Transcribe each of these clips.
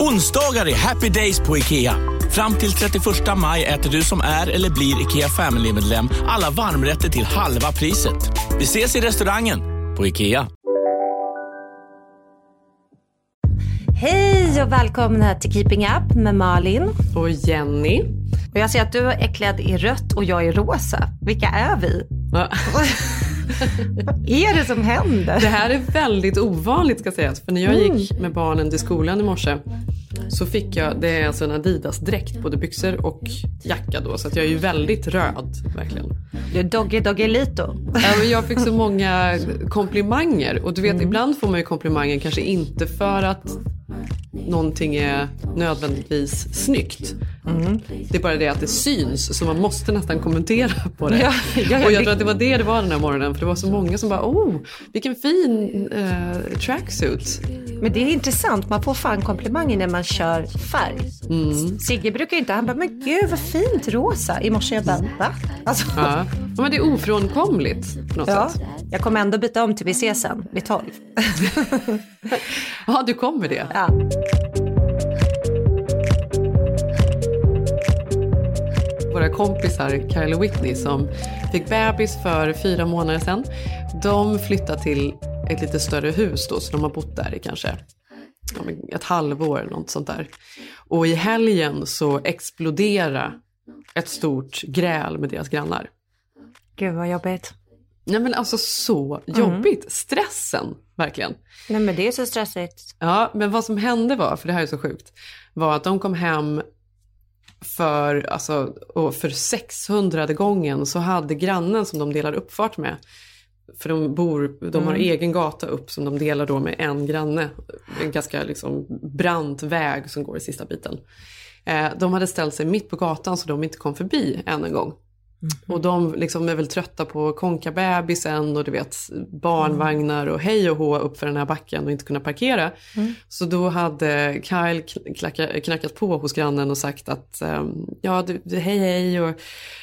Onsdagar är happy days på IKEA. Fram till 31 maj äter du som är eller blir IKEA Family-medlem alla varmrätter till halva priset. Vi ses i restaurangen på IKEA. Hej och välkomna till Keeping Up med Malin. Och Jenny. Och jag ser att du är klädd i rött och jag är rosa. Vilka är vi? Vad är det som händer? Det här är väldigt ovanligt ska sägas. För när jag mm. gick med barnen till skolan i morse så fick jag, det är alltså en Adidas-dräkt, både byxor och jacka då. Så att jag är ju väldigt röd, verkligen. Du är Doggy Doggelito. Ja, men jag fick så många komplimanger. Och du vet, mm. ibland får man ju komplimanger kanske inte för att någonting är nödvändigtvis snyggt. Mm. Det är bara det att det syns så man måste nästan kommentera på det. Ja, ja, och jag tror att det var det det var den här morgonen för det var så många som bara oh vilken fin uh, tracksuit. Men det är intressant, man får fan komplimanger när man kör färg. Mm. Sigge brukar inte, han bara men gud vad fint rosa. I morse jag bara va? Alltså. Ja. men det är ofrånkomligt på något ja. sätt. Jag kommer ändå byta om till vi ses sen vid tolv. ja du kommer det? Ja. våra kompisar Kyle och Whitney som fick bebis för fyra månader sedan. De flyttade till ett lite större hus då, så de har bott där i kanske ett halvår eller något sånt där. Och i helgen så exploderade ett stort gräl med deras grannar. Gud vad jobbigt. Nej men alltså så jobbigt. Mm. Stressen, verkligen. Nej men det är så stressigt. Ja, men vad som hände var, för det här är så sjukt, var att de kom hem för, alltså, och för 600 gången så hade grannen som de delar uppfart med, för de, bor, de har mm. egen gata upp som de delar då med en granne, en ganska liksom brant väg som går i sista biten. Eh, de hade ställt sig mitt på gatan så de inte kom förbi än en gång. Mm. Och de liksom är väl trötta på konka bebisen och du vet barnvagnar och hej och hå upp för den här backen och inte kunna parkera. Mm. Så då hade Kyle knackat på hos grannen och sagt att ehm, ja, du, hej hej och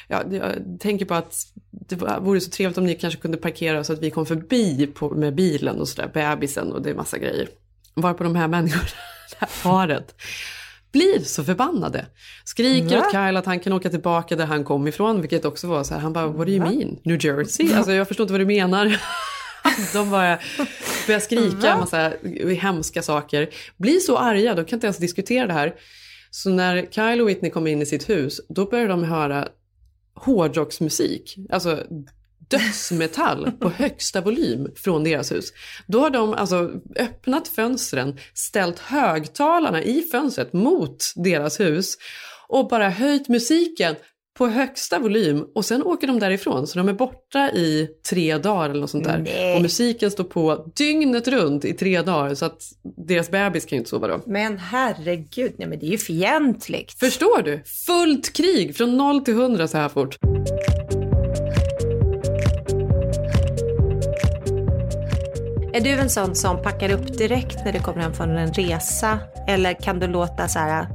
ja, jag tänker på att det vore så trevligt om ni kanske kunde parkera så att vi kom förbi på, med bilen och sådär, bebisen och det är massa grejer. Varpå de här människorna, det här paret, blir så förbannade. Skriker Va? åt Kyle att han kan åka tillbaka där han kom ifrån, vilket också var så här, han bara, what do you mean? New Jersey? Alltså jag förstår inte vad du menar. de bara börjar skrika en massa hemska saker. Blir så arga, de kan inte ens diskutera det här. Så när Kyle och Whitney kommer in i sitt hus, då börjar de höra hårdrocksmusik. Alltså dödsmetall på högsta volym från deras hus. Då har de alltså öppnat fönstren, ställt högtalarna i fönstret mot deras hus och bara höjt musiken på högsta volym och sen åker de därifrån. Så de är borta i tre dagar eller något sånt där. Nej. Och musiken står på dygnet runt i tre dagar så att deras bebis kan ju inte sova då. Men herregud, nej men det är ju fientligt. Förstår du? Fullt krig från noll till hundra så här fort. Är du en sån som packar upp direkt när du kommer hem från en resa? Eller kan du låta så här,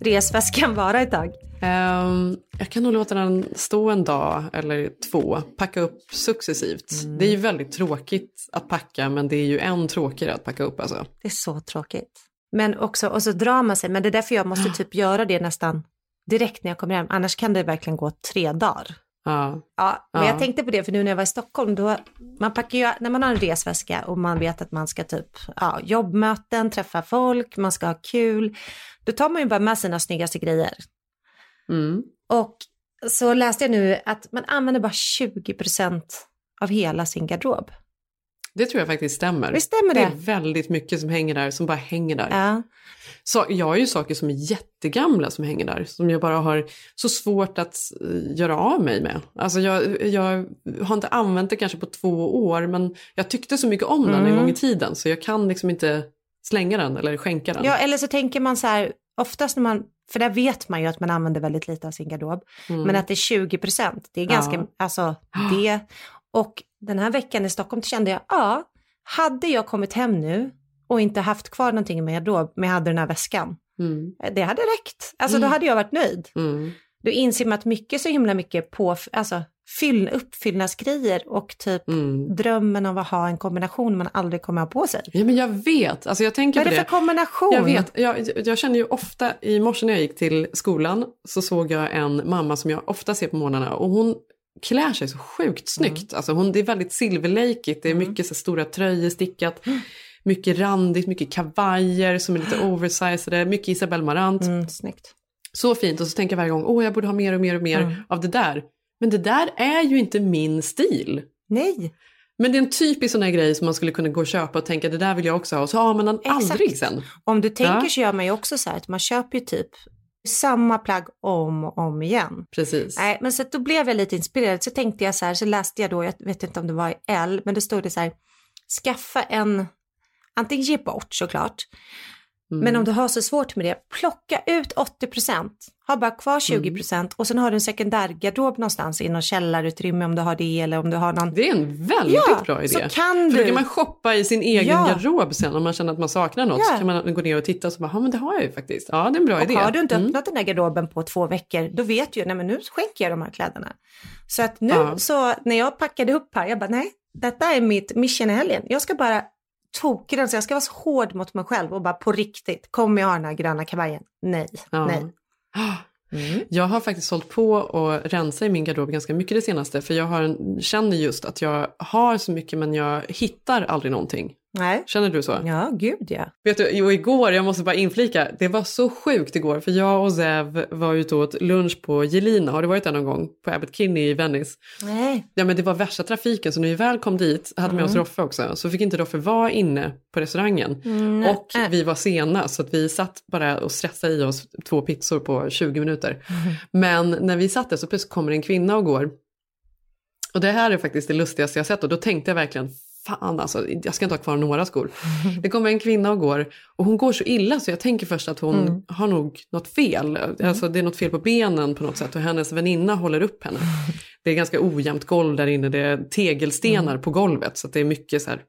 resväskan vara ett tag? Um, jag kan nog låta den stå en dag eller två, packa upp successivt. Mm. Det är ju väldigt tråkigt att packa men det är ju än tråkigare att packa upp alltså. Det är så tråkigt. Men också, och så drar man sig, men det är därför jag måste typ göra det nästan direkt när jag kommer hem, annars kan det verkligen gå tre dagar. Ja. ja men ja. jag tänkte på det, för nu när jag var i Stockholm, då, man packar ju, när man har en resväska och man vet att man ska typ, ja, jobbmöten, träffa folk, man ska ha kul, då tar man ju bara med sina snyggaste grejer. Mm. Och så läste jag nu att man använder bara 20% av hela sin garderob. Det tror jag faktiskt stämmer. Visst stämmer det? Det är väldigt mycket som hänger där, som bara hänger där. Ja. Så, jag har ju saker som är jättegamla som hänger där, som jag bara har så svårt att uh, göra av mig med. Alltså jag, jag har inte använt det kanske på två år, men jag tyckte så mycket om den mm. en gång i tiden, så jag kan liksom inte slänga den eller skänka den. Ja, eller så tänker man så här, oftast när man, för där vet man ju att man använder väldigt lite av sin garderob, Mm. men att det är 20 procent, det är ganska, Ja. alltså det. Och den här veckan i Stockholm kände jag, ja, hade jag kommit hem nu och inte haft kvar någonting min garderob, men jag hade den här väskan, Mm. det hade räckt. Alltså då Mm. hade jag varit nöjd. Mm. Då inser man att mycket så himla mycket på, alltså fyll, uppfyllnadsgrejer och typ Mm. drömmen av att ha en kombination man aldrig kommer ha på sig. Ja, men jag vet. Alltså, jag tänker Vad är det det. för kombination? Jag vet, jag, jag känner ju ofta, i morse när jag gick till skolan så såg jag en mamma som jag ofta ser på morgnarna och hon klär sig så sjukt snyggt. Alltså hon, det är väldigt silverlejkigt, det är mycket så stora tröjor stickat, mycket randigt, mycket kavajer som är lite oversizade, mycket Isabelle Marant. Mm, snyggt. Så fint och så tänker jag varje gång, åh jag borde ha mer och mer och mer Mm. av det där. Men det där är ju inte min stil. Nej, Men det är en typisk sån här grej som man skulle kunna gå och köpa och tänka det där vill jag också ha och så har man den Exakt. aldrig sen. om du tänker Ja. så gör man ju också så här att man köper ju typ samma plagg om och om igen. Precis. Nej, men så då blev jag lite inspirerad. Så tänkte jag så här, så läste jag då, jag vet inte om det var i L, men det stod det så här, skaffa en, antingen ge bort såklart, Mm. men om du har så svårt med det, plocka ut 80%, ha bara kvar 20% och sen har du en sekundärgarderob någonstans i någon källarutrymme om du har det eller om du har någon. Det är en väldigt Ja, bra idé. så kan För då du. kan man shoppa i sin egen Ja. garderob sen om man känner att man saknar något. Ja. Så kan man gå ner och titta och så bara, ja men det har jag ju faktiskt. Ja det är en bra Och idé. har du inte Mm. öppnat den där garderoben på två veckor, då vet du ju, nej men nu skänker jag de här kläderna. Så att nu Ja. så, när jag packade upp här, jag bara nej, detta är mitt mission i helgen. Jag ska bara tokrensa, jag ska vara så hård mot mig själv och bara på riktigt, kommer jag ha den här gröna kavajen? Nej, Ja. nej. Mm. Jag har faktiskt hållit på och rensa i min garderob ganska mycket det senaste. För jag har en, känner just att jag har så mycket men jag hittar aldrig någonting. Nej. Känner du så? Ja, gud ja. Vet du, jo, igår, jag måste bara inflika, det var så sjukt igår för jag och Zev var ute och åt lunch på Jelina, har du varit där någon gång? På Abbot Kinney i Venice. Nej. Ja men det var värsta trafiken så när vi väl kom dit, hade med oss Roffe också, så fick inte Roffe vara inne på restaurangen. Mm, Och vi var sena så att vi satt bara och stressade i oss två pizzor på 20 minuter. Men när vi satt där så plötsligt kommer en kvinna och går. Och det här är faktiskt det lustigaste jag sett och då tänkte jag verkligen fan alltså, jag ska inte ha kvar några skor. Det kommer en kvinna och går och hon går så illa så jag tänker först att hon har nog något fel. Alltså det är något fel på benen på något sätt och hennes väninna håller upp henne. Det är ganska ojämnt golv där inne, det är tegelstenar på golvet så det är mycket så här.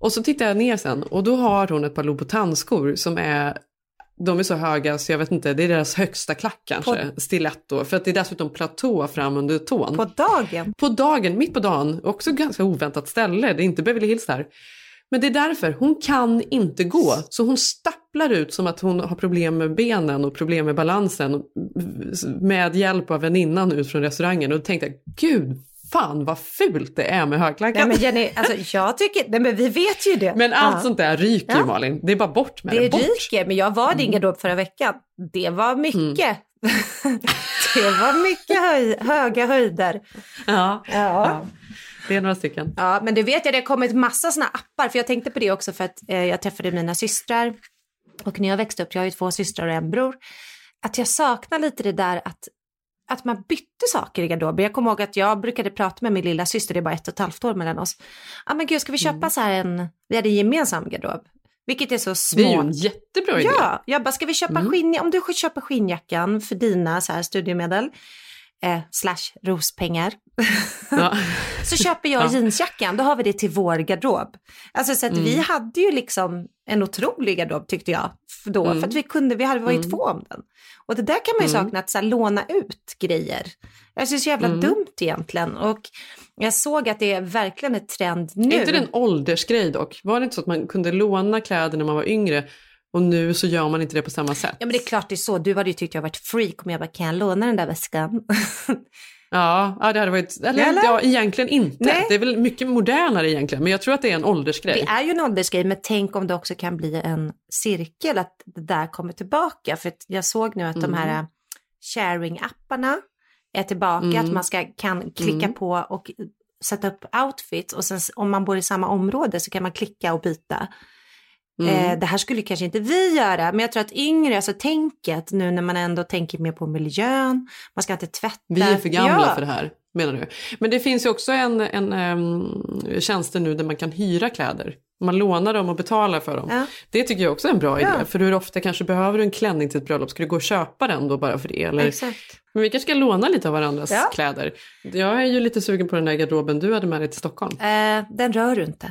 Och så tittar jag ner sen och då har hon ett par Louboutin-skor som är de är så höga så jag vet inte, det är deras högsta klack kanske, stiletto. För att det är dessutom platå fram under tån. På dagen. På dagen, mitt på dagen, också ganska oväntat ställe, det är inte Beverly Hills där. Men det är därför, hon kan inte gå. Så hon stapplar ut som att hon har problem med benen och problem med balansen. Med hjälp av väninnan ut från restaurangen. Och då tänkte jag, gud fan vad fult det är med högklackat. Nej men men Jenny, alltså jag tycker, nej men vi vet ju det. allt Ja. sånt där ryker ju Ja. Malin. Det är bara bort med det. Det Bort. ryker, men jag var i din garderob förra veckan. Det var mycket. det var mycket höj, höga höjder. Ja. Ja. ja, det är några stycken. ja, men du vet jag, det har kommit massa sådana appar, för jag tänkte på det också för att eh, jag träffade mina systrar. Och när jag växte upp, jag har ju två systrar och en bror, att jag saknar lite det där att att man bytte saker i garderoben. Jag kommer ihåg att jag brukade prata med min lilla syster, det är bara ett och ett halvt år mellan oss. Ja men gud, ska vi köpa så här en, vi hade en gemensam garderob. Vilket är så små. Det är ju en jättebra idé. Ja, jag bara, ska vi köpa Mm. skinn, om du köper skinnjackan för dina så här studiemedel, eh, slash rospengar, Ja. så köper jag Ja. jeansjackan, då har vi det till vår garderob. Alltså så att Mm. vi hade ju liksom en otrolig garderob tyckte jag då, Mm. för att vi kunde, vi hade varit Mm. två om den. Och det där kan man ju Mm. sakna, att så här, låna ut grejer. Jag syns så jävla Mm. dumt egentligen. Och jag såg att det är verkligen ett trend nu. Är inte det en åldersgrej dock? Var det inte så att man kunde låna kläder när man var yngre och nu så gör man inte det på samma sätt? Ja men det är klart det är så, du hade ju tyckt jag varit freak om jag bara kan jag låna den där väskan? Ja, ja det hade varit... Eller, Eller? ja, egentligen inte. Nej. Det är väl mycket modernare egentligen, men jag tror att det är en åldersgrej. Det är ju en åldersgrej, men tänk om det också kan bli en cirkel, att det där kommer tillbaka. För jag såg nu att de Mm. här sharing-apparna är tillbaka, Mm. att man ska, kan klicka Mm. på och sätta upp outfits och sen om man bor i samma område så kan man klicka och byta. Mm. Eh, det här skulle kanske inte vi göra, men jag tror att yngre, alltså tänket nu när man ändå tänker mer på miljön, man ska inte tvätta. Vi är för gamla Ja. för det här, menar du? Men det finns ju också en, en um, tjänster nu där man kan hyra kläder Man lånar dem och betalar för dem. Ja. Det tycker jag också är en bra idé. Ja. För hur ofta kanske behöver du en klänning till ett bröllop? Ska du gå och köpa den då bara för det? Eller? Exakt. Men vi kanske ska låna lite av varandras Ja. kläder. Jag är ju lite sugen på den där garderoben du hade med dig till Stockholm. Eh, den rör du inte.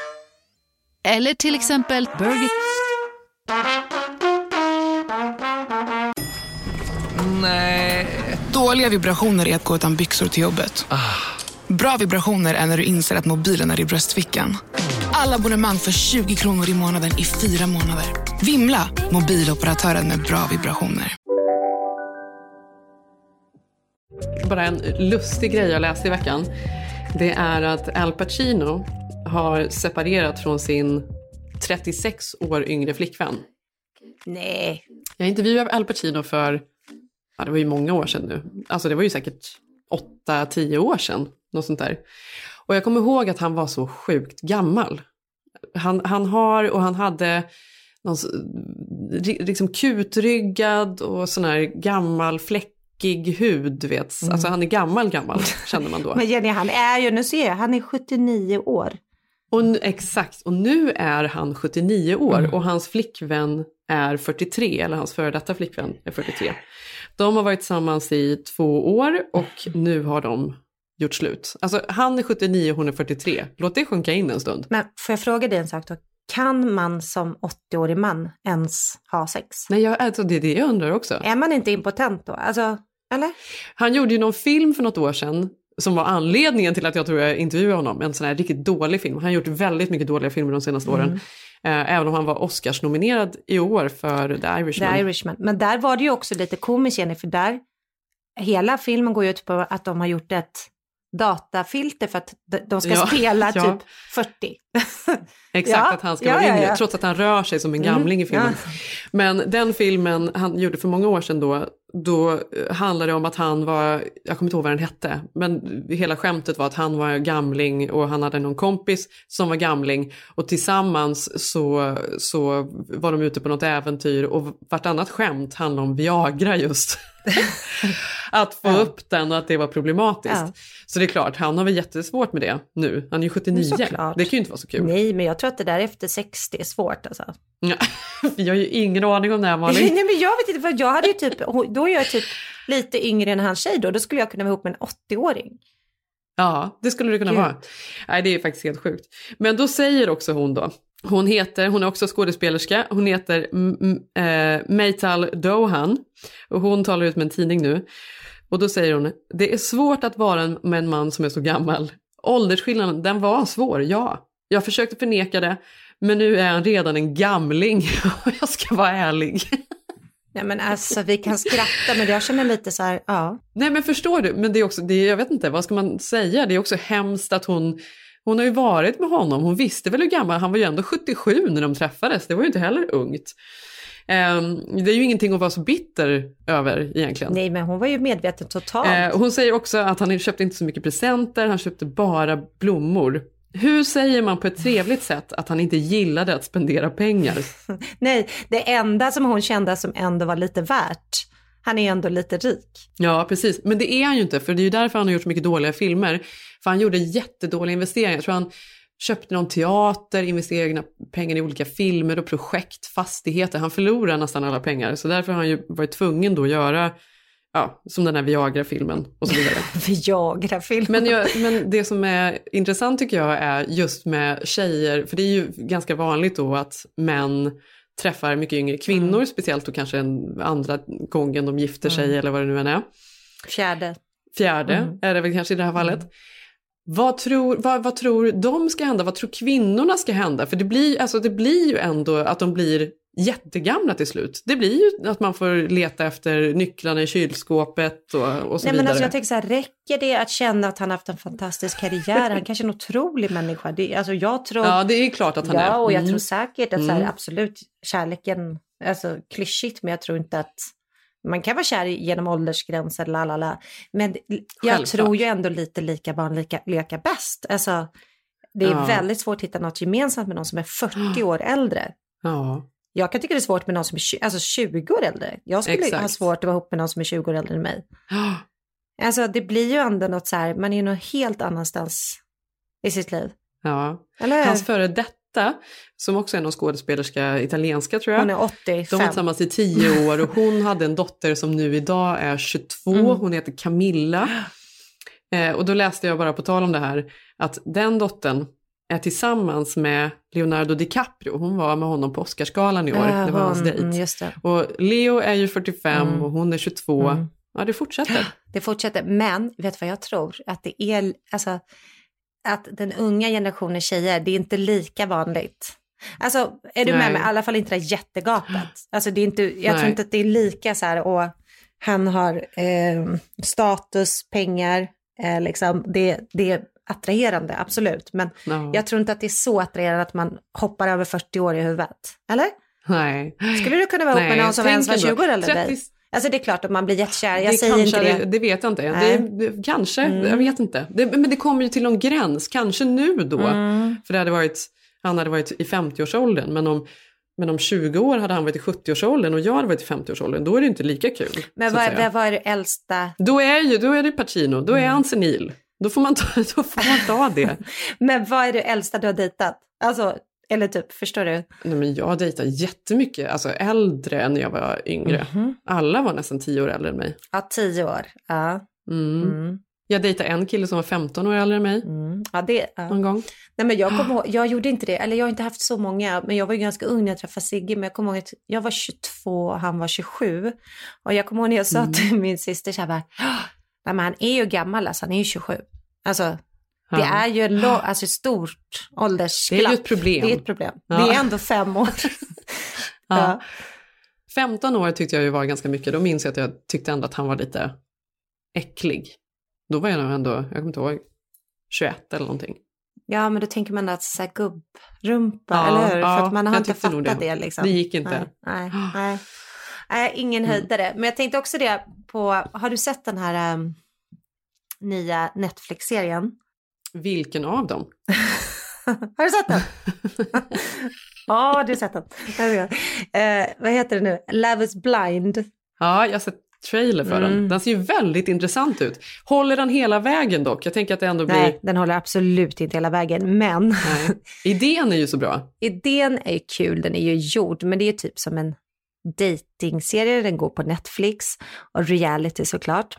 eller till exempel Burger... Dåliga vibrationer är att gå utan byxor till jobbet. Bra vibrationer är när du inser att mobilen är i bröstfickan. Alla abonnemang för 20 kronor i månaden i fyra månader. Vimla! Mobiloperatören med bra vibrationer. Bara en lustig grej jag läste i veckan. Det är att Al Pacino har separerat från sin 36 år yngre flickvän. Nej. Jag intervjuade Al Pacino för, ja det var ju många år sedan nu. Alltså det var ju säkert 8-10 år sedan. Något sånt där. Och jag kommer ihåg att han var så sjukt gammal. Han, han har och han hade någon, liksom kutryggad och sån här gammal fläckig hud, vet. Alltså han är gammal gammal, känner man då. Men Jenny, han är ju, nu ser jag, han är 79 år. Och nu, exakt, och nu är han 79 år och hans flickvän är 43, eller hans före detta flickvän är 43. De har varit tillsammans i två år och nu har de gjort slut. Alltså han är 79 och hon är 43. Låt det sjunka in en stund. Men får jag fråga dig en sak då? Kan man som 80-årig man ens ha sex? Nej, jag, alltså, det är det jag undrar också. Är man inte impotent då? Alltså, eller? Han gjorde ju någon film för något år sedan som var anledningen till att jag tror jag intervjuade honom. En sån här riktigt dålig film. Han har gjort väldigt mycket dåliga filmer de senaste åren. Eh, även om han var Oscars-nominerad i år för The Irishman. The Irishman. Men där var det ju också lite komiskt Jenny, för där, hela filmen går ju ut på att de har gjort ett datafilter för att de- ska Ja, spela ja. typ 40. Exakt, Ja, att han ska vara yngre, trots att han rör sig som en gamling i filmen. Men den filmen han gjorde för många år sedan då, då eh, handlade det om att han var, jag kommer inte ihåg vad den hette, men hela skämtet var att han var gamling och han hade någon kompis som var gamling och tillsammans så, så var de ute på något äventyr och vartannat skämt handlade om Viagra just. att få upp den och att det var problematiskt. Ja. Så det är klart, han har väl jättesvårt med det nu. Han är ju 79. Såklart. Det kan ju inte vara så kul. Nej, men jag tror att det där efter 60 är svårt alltså. Ja, har ju ingen aning om det här Malin. Nej, men jag vet inte, för jag hade ju typ, då är jag typ lite yngre än hans tjej då, då skulle jag kunna vara ihop med en 80-åring. Ja, det skulle det kunna Gud. vara. Nej, det är faktiskt helt sjukt. Men då säger också hon då, hon heter, hon är också skådespelerska, hon heter M- M- eh, Meital Dohan och hon talar ut med en tidning nu. Och då säger hon, det är svårt att vara en, med en man som är så gammal. Åldersskillnaden, den var svår, ja. Jag försökte förneka det, men nu är han redan en gamling och jag ska vara ärlig. Nej men alltså vi kan skratta men jag känner lite så här, ja. Nej men förstår du, men det är också, det är, jag vet inte, vad ska man säga? Det är också hemskt att hon, hon har ju varit med honom, hon visste väl hur gammal, han var ju ändå 77 när de träffades, det var ju inte heller ungt. Ehm, det är ju ingenting att vara så bitter över egentligen. Nej men hon var ju medveten totalt. Eh, hon säger också att han köpte inte så mycket presenter, han köpte bara blommor. Hur säger man på ett trevligt sätt att han inte gillade att spendera pengar? Nej, det enda som hon kände som ändå var lite värt, han är ändå lite rik. Ja, precis. Men det är han ju inte, för det är ju därför han har gjort så mycket dåliga filmer. För han gjorde jättedåliga investeringar. Jag tror han köpte någon teater, investerade egna pengar i olika filmer och projekt, fastigheter. Han förlorade nästan alla pengar, så därför har han ju varit tvungen då att göra, ja, som den här Viagra-filmen och så vidare. Viagra-film. Men, jag, men det som är intressant tycker jag är just med tjejer, för det är ju ganska vanligt då att män träffar mycket yngre kvinnor, speciellt då kanske en andra gången de gifter sig eller vad det nu än är. Fjärde. Fjärde är det väl kanske i det här fallet. Vad tror, vad, vad tror de ska hända? Vad tror kvinnorna ska hända? För det blir, alltså det blir ju ändå att de blir jättegamla till slut. Det blir ju att man får leta efter nycklarna i kylskåpet och, och så Nej, men vidare. alltså jag tänker så här, räcker det att känna att han haft en fantastisk karriär? Han kanske är en otrolig människa. Det, alltså jag tror... Ja, det är klart att han ja, är. och jag Mm. tror säkert att så här, Mm. absolut kärleken, alltså klyschigt, men jag tror inte att man kan vara kär genom åldersgränser, lalala. Men jag Självklart. tror ju ändå lite lika barn lika, leka bäst. Alltså, det är Ja. väldigt svårt att hitta något gemensamt med någon som är 40 år äldre. Ja. Jag kan tycka det är svårt med någon som är 20, alltså 20 år äldre. Jag skulle Exakt. ha svårt att vara ihop med någon som är 20 år äldre än mig. Alltså det blir ju ändå något så här, man är ju något helt annanstans i sitt liv. ja. Eller? Hans före detta, som också är någon skådespelerska, italienska tror jag. Hon är 85. De var tillsammans i tio år och hon hade en dotter som nu idag är 22. Mm. Hon heter Camilla. Eh, och då läste jag bara på tal om det här att den dottern är tillsammans med Leonardo DiCaprio. Hon var med honom på Oscarsgalan i år. Ja, det var hans dejt. just det. Och Leo är ju 45 Mm. och hon är 22. Mm. Ja, det fortsätter. Det fortsätter, men vet du vad jag tror? Att det är, alltså, att den unga generationen tjejer, det är inte lika vanligt. Alltså, är du med Nej. mig? I alla fall inte det jättegapet. Alltså, det är inte, jag tror Nej. inte att det är lika så här, och han har eh, status, pengar, eh, liksom, det, det är attraherande, absolut. Men Ja. jag tror inte att det är så attraherande att man hoppar över 40 år i huvudet. Eller? Nej. Skulle du kunna vara ihop med någon som ens var ändå. 20 år äldre än 30 dig? Alltså det är klart att man blir jättekär, jag det säger kanske, inte det. det. Vet jag inte. Det, kanske, Mm. jag vet inte. Det, men det kommer ju till någon gräns, kanske nu då. Mm. För det hade varit, han hade varit i 50-årsåldern, men om, men om 20 år hade han varit i 70-årsåldern och jag hade varit i 50-årsåldern, då är det inte lika kul. Men vad, vad, vad är det äldsta? Då är, ju, då är det Pacino, då är Mm. han senil. Då får man ta, då får man ta det. Men vad är det äldsta du har dejtat? Alltså, eller typ, förstår du? Nej, men jag dejtar jättemycket, alltså äldre än när jag var yngre. Mhm. Alla var nästan 10 år äldre än mig. Ja, tio år. Ja. Mm. Mm. Jag dejtade en kille som var 15 år äldre än mig Mm. ja, det, ja. någon gång. Nej, men jag, kommer ihåg, jag gjorde inte det, eller jag har inte haft så många, men jag var ju ganska ung när jag träffade Sigge, men jag kommer ihåg att jag var 22 och han var 27. Och jag kommer ihåg när jag sa Mm. till min syster så här bara, "Ah, nej, men han är ju gammal, alltså han är ju 27. Alltså, det är ju lo- alltså, ett stort Det åldersglapp. är ju ett problem. Det är ett problem. Ja. Det är ändå fem år. Ja. Ja. 15 år tyckte jag ju var ganska mycket. Då minns jag att jag tyckte ändå att han var lite äcklig. Då var jag nog ändå, jag kommer inte ihåg, 21 eller någonting. Ja, men då tänker man att så här gubbrumpa, Ja, eller hur? ja, För att man har inte fattat det. det. liksom. Det gick inte. Nej, nej, nej. nej ingen Mm. höjdare. Men jag tänkte också det på, har du sett den här um, nya Netflix-serien? Vilken av dem? har du sett den? Ja, du har sett den. Eh, vad heter det nu? Love is blind. Ja, jag har sett trailer för den. Mm. Den ser ju väldigt intressant ut. Håller den hela vägen dock? Jag tänker att det ändå blir... Nej, den håller absolut inte hela vägen. Men Nej. Idén är ju så bra. idén är ju kul, den är ju gjord, men det är ju typ som en datingserie. Den går på Netflix och reality såklart.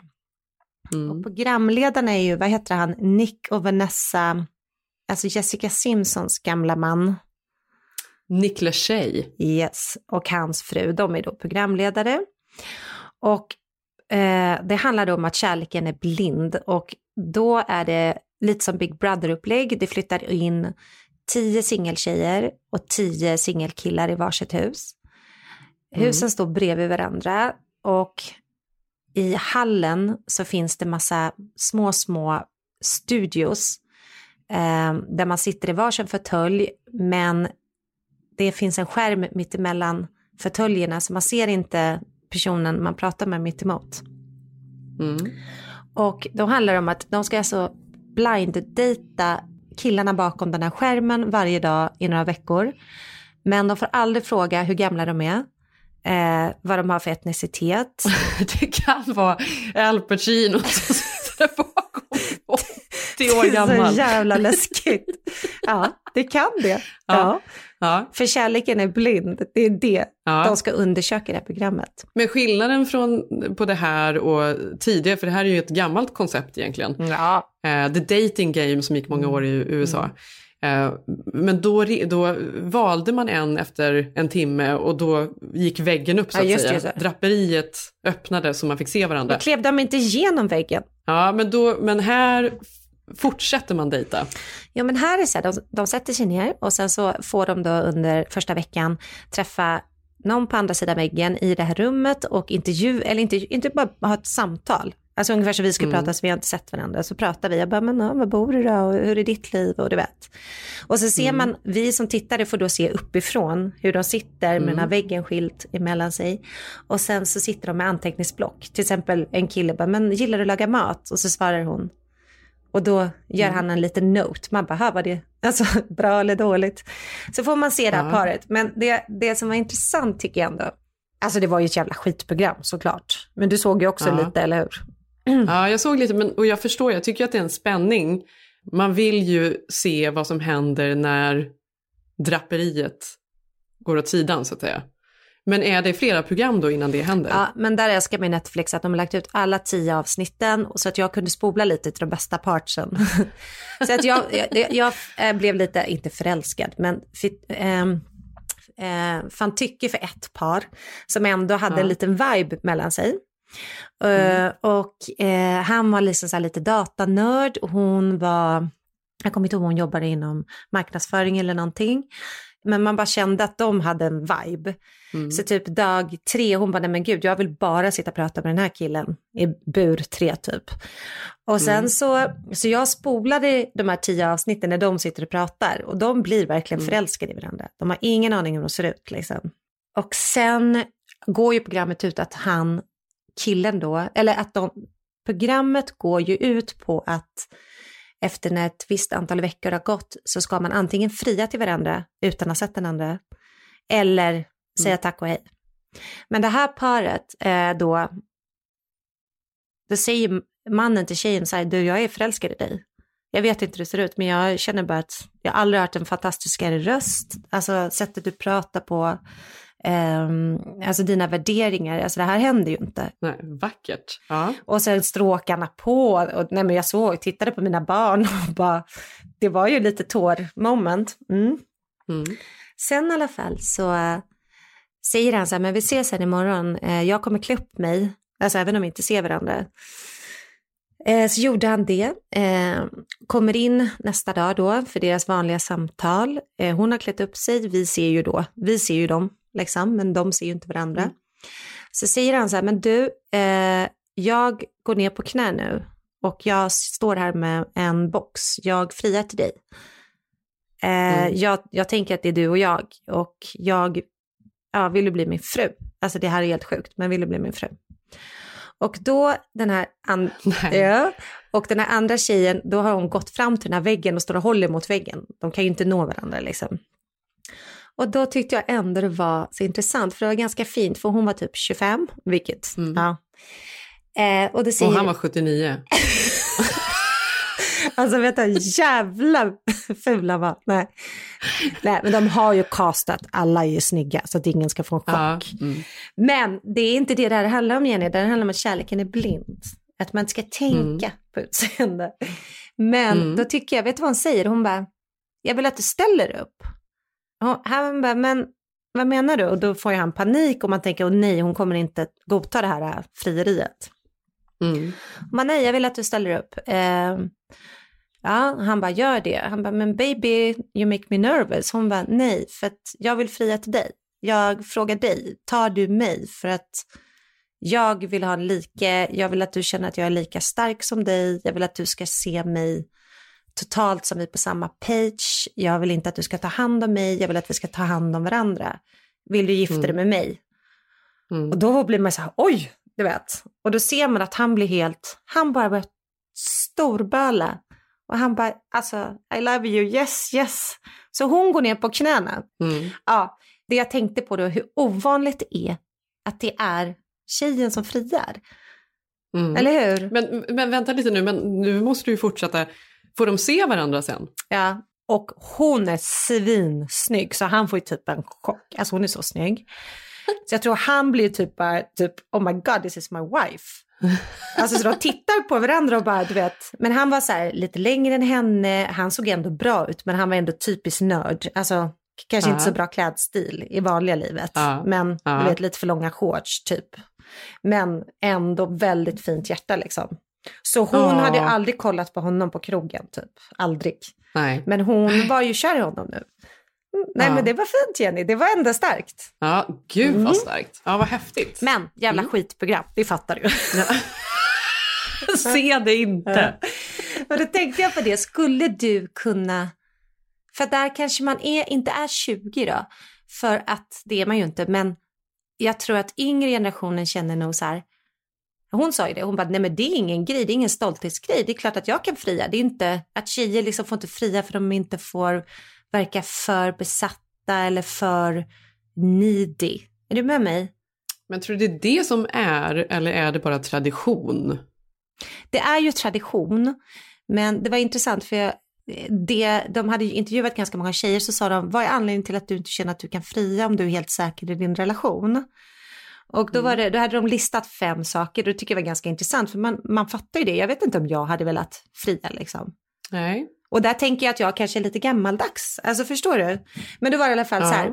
Mm. Programledarna är ju, vad heter han, Nick och Vanessa, alltså Jessica Simpsons gamla man. Nick Lachey. Yes, och hans fru, de är då programledare. Och eh, det handlar då om att kärleken är blind och då är det lite som Big Brother-upplägg. Det flyttar in tio singeltjejer och tio singelkillar i varsitt hus. Husen står bredvid varandra och i hallen så finns det massa små, små studios eh, där man sitter i varsin fåtölj men det finns en skärm mittemellan fåtöljerna så man ser inte personen man pratar med mitt emot. Mm. Och då handlar det om att de ska alltså blind-dejta killarna bakom den här skärmen varje dag i några veckor. Men de får aldrig fråga hur gamla de är, eh, vad de har för etnicitet. Det kan vara Al Pacino som sitter bakom 80 år Det är gammal. så jävla läskigt. Ja, det kan det. Ja. Ja. Ja, För kärleken är blind, det är det ja. de ska undersöka i det här programmet. Men skillnaden från, på det här och tidigare, för det här är ju ett gammalt koncept egentligen. Ja. Eh, the dating game som gick många år i USA. Eh, men då, då valde man en efter en timme och då gick väggen upp så Ja, att just det, säga. just. Draperiet öppnade så man fick se varandra. Då klev de inte igenom väggen. Ja, men, då, men här fortsätter man dejta. Ja men här är så här, de, de sätter sig ner och sen så får de då under första veckan träffa någon på andra sidan väggen i det här rummet och intervju, eller inte, inte bara ha ett samtal. Alltså ungefär som vi ska Mm. prata, så vi har inte sett varandra. Så pratar vi, jag bara, men ja, var bor du då? Och hur är ditt liv? Och du vet. Och så ser man, vi som tittare får då se uppifrån hur de sitter med den här väggen skilt emellan sig. Och sen så sitter de med anteckningsblock. Till exempel en kille bara, men gillar du att laga mat? Och så svarar hon. Och då gör han en liten note. Man bara, var det alltså, bra eller dåligt? Så får man se det här Ja. paret. Men det, det som var intressant tycker jag ändå, alltså det var ju ett jävla skitprogram såklart. Men du såg ju också Ja. lite, eller hur? Ja, jag såg lite, men, och jag förstår, jag tycker att det är en spänning. Man vill ju se vad som händer när draperiet går åt sidan, så att säga. Men är det flera program då innan det händer? Ja, men där älskar mig Netflix att de har lagt ut alla tio avsnitten så att jag kunde spola lite till de bästa partsen. så att jag, jag, jag eh, blev lite, inte förälskad, men fick, ehm, eh, fann tycke för ett par som ändå hade Ja. en liten vibe mellan sig. Eh, och eh, han var liksom så här lite datanörd och hon var, jag kommer inte ihåg om hon jobbade inom marknadsföring eller någonting. Men man bara kände att de hade en vibe. Mm. Så typ dag tre, hon bara, nej men gud, jag vill bara sitta och prata med den här killen i bur tre typ. Och sen Mm. så, så jag spolade de här tio avsnitten när de sitter och pratar och de blir verkligen Mm. förälskade i varandra. De har ingen aning om hur de ser ut liksom. Och sen går ju programmet ut att han, killen då, eller att de, programmet går ju ut på att efter när ett visst antal veckor har gått så ska man antingen fria till varandra utan att ha sett den andra eller säga tack och hej. Men det här paret eh, då, då säger mannen till tjejen så här, du jag är förälskad i dig. Jag vet inte hur det ser ut men jag känner bara att jag aldrig hört en fantastiskare röst, alltså sättet du pratar på, alltså dina värderingar, alltså det här händer ju inte. Nej, vackert. Ja. Och sen stråkarna på. Och, nej men jag såg, tittade på mina barn och bara, det var ju lite tår-moment. Mm. Mm. Sen i alla fall så äh, säger han så här, men vi ses sen imorgon, eh, jag kommer klä upp mig, alltså även om vi inte ser varandra. Eh, så gjorde han det, kommer in nästa dag då för deras vanliga samtal. Hon har klätt upp sig, vi ser ju då, vi ser ju dem liksom, men de ser ju inte varandra. Så säger han så här, men du, eh, jag går ner på knä nu och jag står här med en box, jag friar till dig. Eh, jag, jag tänker att det är du och jag och jag ja, vill du bli min fru? Alltså det här är helt sjukt, men vill du bli min fru? Och då den här, an- Nej. ja, och den här andra tjejen, då har hon gått fram till den här väggen och står och håller mot väggen. De kan ju inte nå varandra liksom. Och då tyckte jag ändå det var så intressant, för det var ganska fint, för hon var typ 25, vilket, ja. Eh, och det säger, Och han var 79. Alltså vet du, jävla fula var. Nej. Nej, men de har ju castat, alla är ju snygga så att ingen ska få en chock. Ja. Mm. Men det är inte det det här handlar om Jenny, det handlar om att kärleken är blind. Att man inte ska tänka på utseende. Men Mm. då tycker jag, vet du vad hon säger? Hon bara, jag vill att du ställer upp. Och han bara, men vad menar du? Och då får ju han panik och man tänker, åh nej, hon kommer inte godta det här äh, frieriet. Mm. Bara, nej, jag vill att du ställer upp. Eh, ja, han bara, gör det. Han bara, men baby, you make me nervous. Hon bara, nej, för att jag vill fria till dig. Jag frågar dig, tar du mig? För att jag vill ha en like, jag vill att du känner att jag är lika stark som dig. Jag vill att du ska se mig totalt som vi på samma page. Jag vill inte att du ska ta hand om mig, jag vill att vi ska ta hand om varandra. Vill du gifta dig med mig? Mm. Och då blir man så här, oj, du vet. Och då ser man att han blir helt, han bara börjar storböla. Och han bara, alltså, I love you, yes, yes. Så hon går ner på knäna. Mm. Ja, det jag tänkte på då, hur ovanligt det är att det är tjejen som friar. Mm. Eller hur? Men, men vänta lite nu, men nu måste du ju fortsätta. Får de se varandra sen? Ja, och hon är svinsnygg så han får ju typ en chock. Alltså hon är så snygg. Så jag tror han blir typ bara, typ, oh my god this is my wife. Alltså så de tittar på varandra och bara, du vet. Men han var så här lite längre än henne, han såg ändå bra ut men han var ändå typiskt nörd. Alltså kanske Ja. inte så bra klädstil i vanliga livet. Ja. Men Ja. du vet lite för långa shorts typ. Men ändå väldigt fint hjärta liksom. Så hon Ja. hade aldrig kollat på honom på krogen typ. Aldrig. Nej. Men hon var ju kär i honom nu. Nej Ja. men det var fint Jenny, det var ändå starkt. Ja, gud Mm. vad starkt. Ja, vad häftigt. Men jävla skitprogram, det fattar du. Se det inte. Och då tänkte jag på det, skulle du kunna, för där kanske man är, inte är 20 då, för att det är man ju inte, men jag tror att yngre generationen känner nog så här, hon sa ju det, hon bara, nej men det är ingen grej, det är ingen stolthetsgrej, det är klart att jag kan fria, det är inte, att tjejer liksom får inte fria för de inte får verka för besatta eller för needy. Är du med mig? Men tror du det är det som är, eller är det bara tradition? Det är ju tradition, men det var intressant för jag, det, de hade ju intervjuat ganska många tjejer så sa de, vad är anledningen till att du inte känner att du kan fria om du är helt säker i din relation? Och då, var det, då hade de listat fem saker, och det tycker jag var ganska intressant, för man, man fattar ju det, jag vet inte om jag hade velat fria liksom. Nej. Och där tänker jag att jag kanske är lite gammaldags, alltså förstår du? Men då var det i alla fall Ja. så här,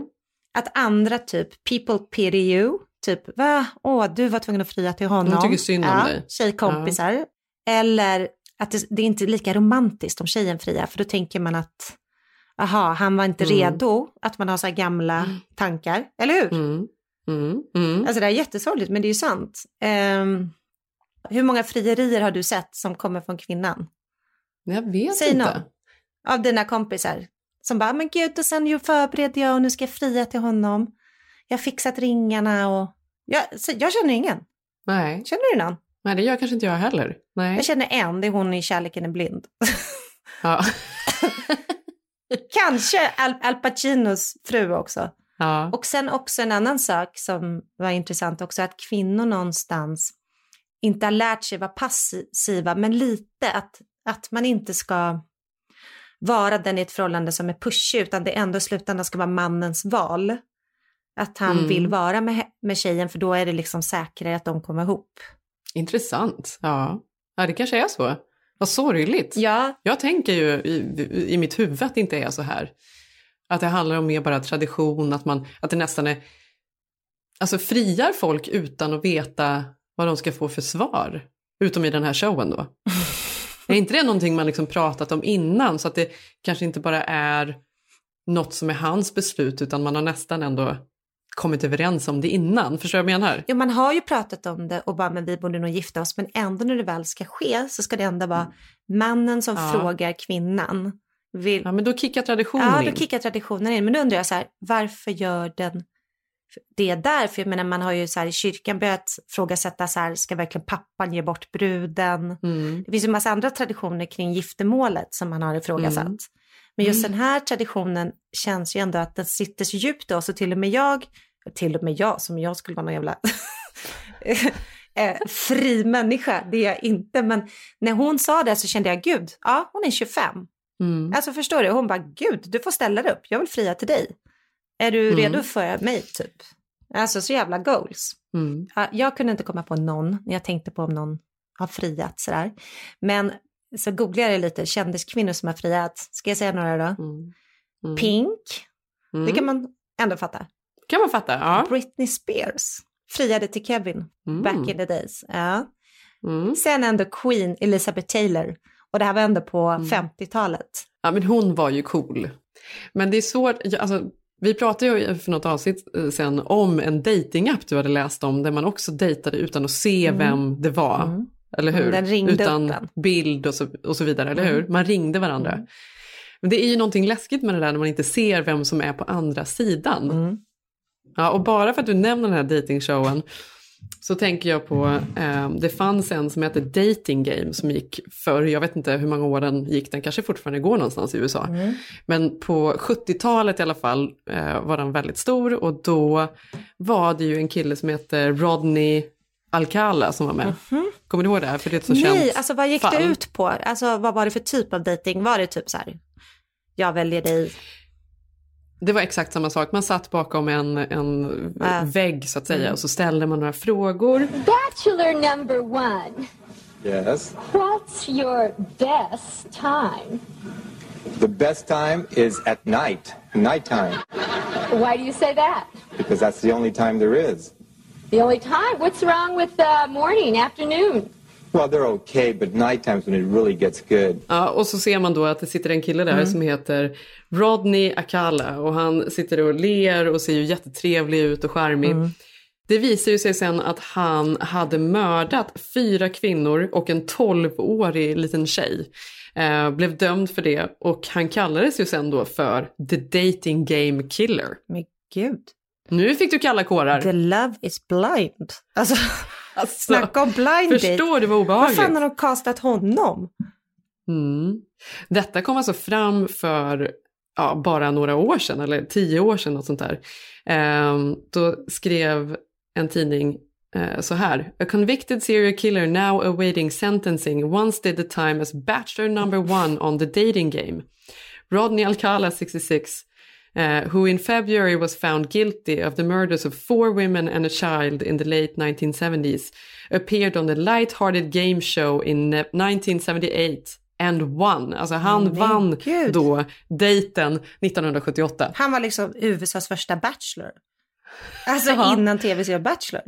att andra typ, people pity you, typ, va, åh, du var tvungen att fria till honom. De tycker synd om ja, dig. Tjejkompisar. Eller att det, det är inte lika romantiskt om tjejen friar, för då tänker man att, aha, han var inte Mm. redo, att man har så här gamla tankar, eller hur? Mm. Mm. Mm. Alltså det är jättesorgligt, men det är ju sant. Ehm, hur många frierier har du sett som kommer från kvinnan? Jag vet Säg inte. någon. Av dina kompisar. Som bara, men gud, och sen ju förbereder jag och nu ska jag fria till honom. Jag har fixat ringarna och... Jag, jag känner ingen. Nej. Känner du någon? Nej, det gör kanske inte jag heller. Nej. Jag känner en, det är hon i Kärleken är blind. Ja. Kanske Al, Al Pacinos fru också. Ja. Och sen också en annan sak som var intressant också, att kvinnor någonstans inte har lärt sig vara passiva, men lite att, att man inte ska vara den i ett förhållande som är pushig, utan det ändå i slutändan ska vara mannens val. Att han Mm. vill vara med, med tjejen, för då är det liksom säkrare att de kommer ihop. Intressant. Ja. ja, det kanske är så. Vad sorgligt. Ja, Jag tänker ju i, i mitt huvud att det inte är så här. Att det handlar om mer bara tradition, att, man, att det nästan är... Alltså friar folk utan att veta vad de ska få för svar? Utom i den här showen då. är inte det någonting man liksom pratat om innan? Så att det kanske inte bara är något som är hans beslut, utan man har nästan ändå kommit överens om det innan. Förstår du vad jag menar? Jo, man har ju pratat om det och bara, men vi borde nog gifta oss, men ändå när det väl ska ske så ska det ändå vara mannen som Ja. frågar kvinnan. Vill... Ja, men då kickar traditionen Ja, in. då kickar traditionen in. Men då undrar jag så här, varför gör den det där? För jag menar, man har ju så här i kyrkan börjat frågasätta så här, ska verkligen pappan ge bort bruden? Mm. Det finns ju en massa andra traditioner kring giftermålet som man har ifrågasatt. Mm. Men just den här traditionen känns ju ändå att den sitter så djupt då, så till och med jag, till och med jag, som jag skulle vara någon jävla eh, fri människa, det är jag inte, men när hon sa det så kände jag, gud, ja, hon är 25. Mm. Alltså förstår du? Hon bara, gud, du får ställa dig upp, jag vill fria till dig. Är du Mm. redo för mig, typ? Alltså så jävla goals. Mm. Ja, Jag kunde inte komma på någon när jag tänkte på om någon har friat sådär. Men så googlade jag lite kändiskvinnor som har friat. Ska jag säga några då? Mm. Mm. Pink, Mm. det kan man ändå fatta. kan man fatta. Ja. Britney Spears friade till Kevin back in the days. Ja. Sen ändå Queen Elizabeth Taylor. Och det här var ändå på Mm. 50-talet. Ja, men hon var ju cool. Men det är svårt, alltså, vi pratade ju för något avsnitt eh, sen om en datingapp du hade läst om, där man också dejtade utan att se Mm. vem det var. Mm. Eller hur? Den ringde utan upp bild och så, och så vidare, eller Mm. hur? Man ringde varandra. Mm. Men det är ju någonting läskigt med det där när man inte ser vem som är på andra sidan. Mm. Ja, och bara för att du nämner den här datingshowen så tänker jag på, eh, det fanns en som hette Dating Game som gick för, jag vet inte hur många år den gick, den kanske fortfarande går någonstans i USA. Mm. Men på 70-talet i alla fall eh, var den väldigt stor och då var det ju en kille som heter Rodney Alcala som var med. Kommer du ihåg det? här? För det är ett så. Nej, känt alltså vad gick fall. det ut på? Alltså vad var det för typ av dating? Var det typ så här, jag väljer dig? Det var exakt samma sak, man satt bakom en, en Ah. vägg så att säga Mm. och så ställde man några frågor. Bachelor number one, Yes. what's your best time? The best time is at night, nighttime, Why do you say that? because that's the only time there is. The only time? What's wrong with uh, morning, afternoon? Well, they're okay, but night times when it really gets good. Ja, och så ser man då att det sitter en kille där Mm. som heter Rodney Akala och han sitter och ler och ser ju jättetrevlig ut och charmig. Mm. Det visar ju sig sen att han hade mördat fyra kvinnor och en 12-årig liten tjej. Eh, blev dömd för det och han kallades ju sen då för The Dating Game Killer. Men gud. Nu fick du kalla kårar. The love is blind. Alltså, snacka om blind date. Förstår du vad Vad obehagligt? fan har de castat honom? Mm. Detta kom alltså fram för ja, bara några år sedan, eller tio år sedan, något sånt där. Ehm, då skrev en tidning eh, så här. A convicted serial killer now awaiting sentencing once did the time as bachelor number one on the dating game. Rodney Alcala, 66, uh, who in February was found guilty of the murders of four women and a child in the late 1970s, appeared on the light-hearted game show in eh, 1978 and won. Alltså han Men vann gud. då dejten 1978. Han var liksom USAs första bachelor. Alltså innan tv-serien Bachelor.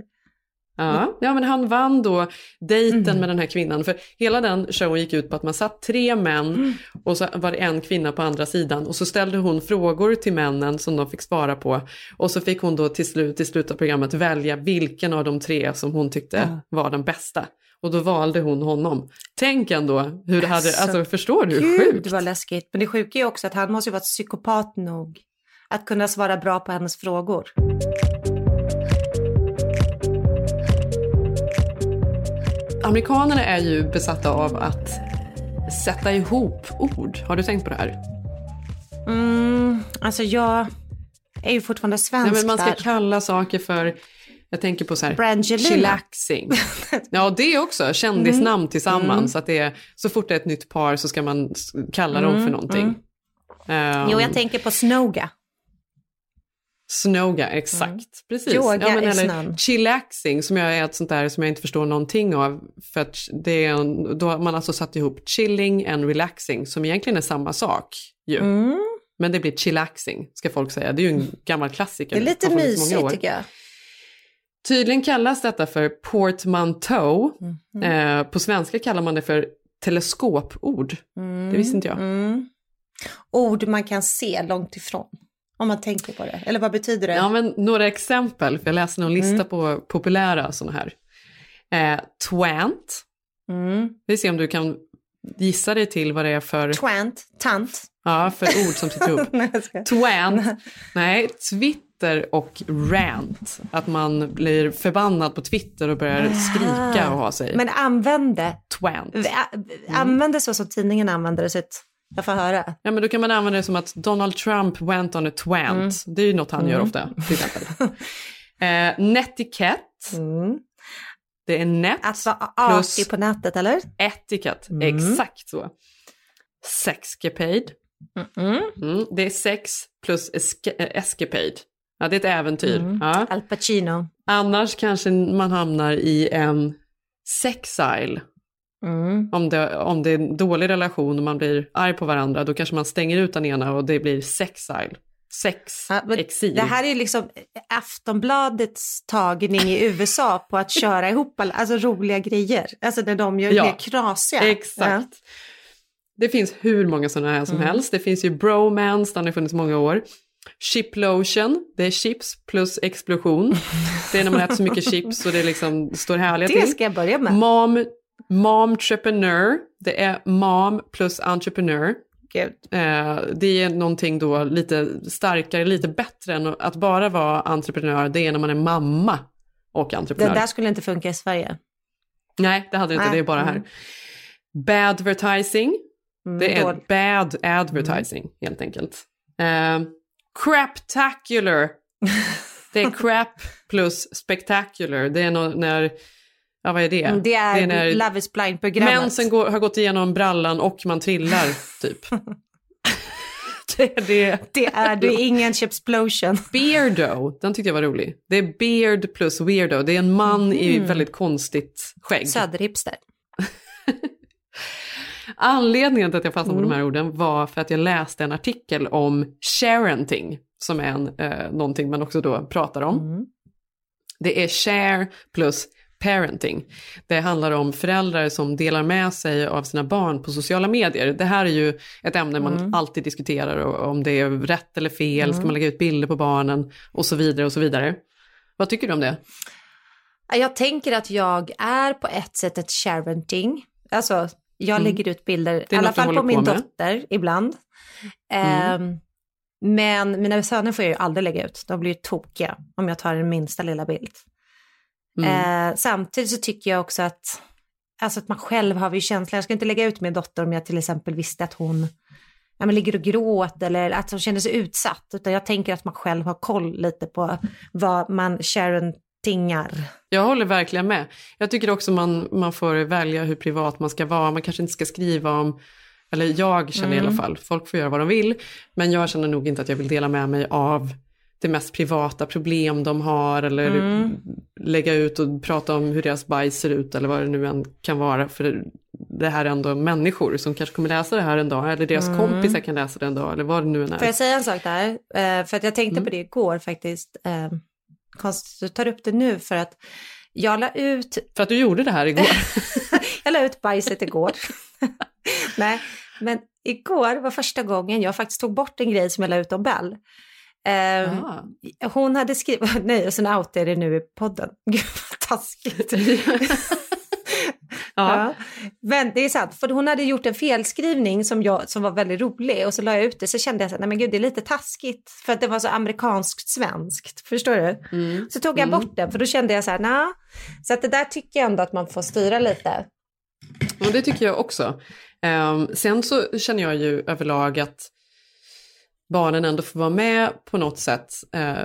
Ja, ja, men han vann då dejten Mm. med den här kvinnan. För hela den showen gick ut på att man satt tre män Mm. och så var det en kvinna på andra sidan. Och så ställde hon frågor till männen som de fick svara på. Och så fick hon då till slut, i slutet av programmet välja vilken av de tre som hon tyckte Ja. var den bästa. Och då valde hon honom. Tänk ändå hur det hade, Alltså, alltså förstår du hur Gud sjukt? vad läskigt. Men det sjuka är också att han måste ju vara psykopat nog att kunna svara bra på hennes frågor. Amerikanerna är ju besatta av att sätta ihop ord. Har du tänkt på det här? Mm, alltså jag är ju fortfarande svensk Nej, men man ska där. kalla saker för, jag tänker på så här, Brangelina. chillaxing. Ja, det är också kändisnamn Mm. tillsammans. Att det är, så fort det är ett nytt par så ska man kalla dem Mm, för någonting. mm. Ehm, Jo, jag tänker på Snoga. Snoga, exakt. Precis. Mm. Yoga ja, men, i snön. chillaxing som jag är ett sånt där som jag inte förstår någonting av. För att det är en, då har man alltså satt ihop chilling and relaxing som egentligen är samma sak ju. Mm. Men det blir chillaxing ska folk säga. Det är ju en gammal klassiker. Det är lite mysigt tycker jag. Tydligen kallas detta för portmanteau. Mhm. Eh, på svenska kallar man det för teleskopord. Det visste inte jag. Mm. Ord man kan se långt ifrån. Om man tänker på det. Eller vad betyder det? Ja, men några exempel, för jag läste någon lista Mm. på populära sådana här. Eh, twant. Mm. Vi ser om du kan gissa dig till vad det är för, Twant, tant. ja, för ord som sitter ihop. Skojar. Twant. Nej, Twitter och rant. Att man blir förbannad på Twitter och börjar skrika och ha sig. Men använde. Twant. Använde så som tidningen använder det. Jag får höra. Ja, men då kan man använda det som att Donald Trump went on a twant. Det är ju något han gör Mm. ofta, till exempel. eh, netiquette. Det är net Att vara artig på nätet, eller? etikett. Mm. Exakt så. Sexcapade. Mm, det är sex plus esca- eh, escapade. Ja, det är ett äventyr. Mm. Ja. Al Pacino. Annars kanske man hamnar i en sexile. Mm. Om det, om det är en dålig relation och man blir arg på varandra, då kanske man stänger ut den ena och det blir sexile. Sex, Ja, exil. Det här är liksom Aftonbladets tagning i USA på att köra ihop alla, alltså roliga grejer. Alltså när de gör Ja, mer knasiga. Exakt. Det finns hur många sådana här som Mm. helst. Det finns ju bromance, den har funnits många år. Chiplotion, det är chips plus explosion. Det är när man äter så mycket chips och det liksom står härliga Ja. Det till. ska jag börja med. Mom, momtrepreneur, det är mom plus entrepreneur. Gud. Eh, det är någonting då lite starkare, lite bättre än att bara vara entreprenör. Det är när man är mamma och Det entreprenör. där skulle inte funka i Sverige. Nej, det hade det inte, Nej. det är bara här. Mm. Badvertising, Mm, det är dåligt. bad advertising helt enkelt. Eh, craptacular, det är crap plus spectacular. Det är när, ja vad är det? Mm, Det är, när Love is blind-programmet. mensen går, har gått igenom brallan och man trillar typ. det är det. Det är det är ingen chipsplosion. Beardo, den tyckte jag var rolig. Det är beard plus weirdo. Det är en man i Mm. väldigt konstigt skägg. Söderhipster. Anledningen till att jag fastnade på Mm. de här orden var för att jag läste en artikel om sharenting, som är en, eh, någonting man också då pratar om. Mm. Det är share plus parenting. Det handlar om föräldrar som delar med sig av sina barn på sociala medier. Det här är ju ett ämne man Mm. alltid diskuterar, om det är rätt eller fel, ska Mm. man lägga ut bilder på barnen och så vidare och så vidare. Vad tycker du om det? Jag tänker att jag är på ett sätt ett sharenting. Alltså, jag Mm. lägger ut bilder, i alla fall på min på dotter ibland. Ehm, men mina söner får jag ju aldrig lägga ut. De blir ju tokiga om jag tar den minsta lilla bild. Mm. Eh, samtidigt så tycker jag också att, alltså att man själv har ju känslan. Jag ska inte lägga ut min dotter om jag till exempel visste att hon ja, men ligger och gråter eller att hon känner sig utsatt. Utan jag tänker att man själv har koll lite på vad man sharentingar. Jag håller verkligen med. Jag tycker också man, man får välja hur privat man ska vara. Man kanske inte ska skriva om, eller jag känner i Mm. alla fall, folk får göra vad de vill. Men jag känner nog inte att jag vill dela med mig av det mest privata problem de har eller Mm. lägga ut och prata om hur deras bajs ser ut eller vad det nu än kan vara. För det här är ändå människor som kanske kommer läsa det här en dag eller deras Mm. kompisar kan läsa det en dag eller vad det nu än är. Får jag säga en sak där? Eh, för att jag tänkte Mm. på det igår faktiskt. Eh, konstigt att du tar upp det nu för att jag la ut... För att du gjorde det här igår. jag la ut bajset igår. Nej, men igår var första gången jag faktiskt tog bort en grej som jag la ut om Bell. Eh, hon hade skrivit, nej och sen outar jag det nu i podden. Gud vad taskigt. ja. Men det är sant, för hon hade gjort en felskrivning som, jag, som var väldigt rolig och så la jag ut det så kände jag här, nej men gud det är lite taskigt för att det var så amerikanskt svenskt, förstår du? Mm. Så tog jag bort den för då kände jag så här, nej. Så att det där tycker jag ändå att man får styra lite. Och det tycker jag också. Ehm, sen så känner jag ju överlag att barnen ändå får vara med på något sätt eh,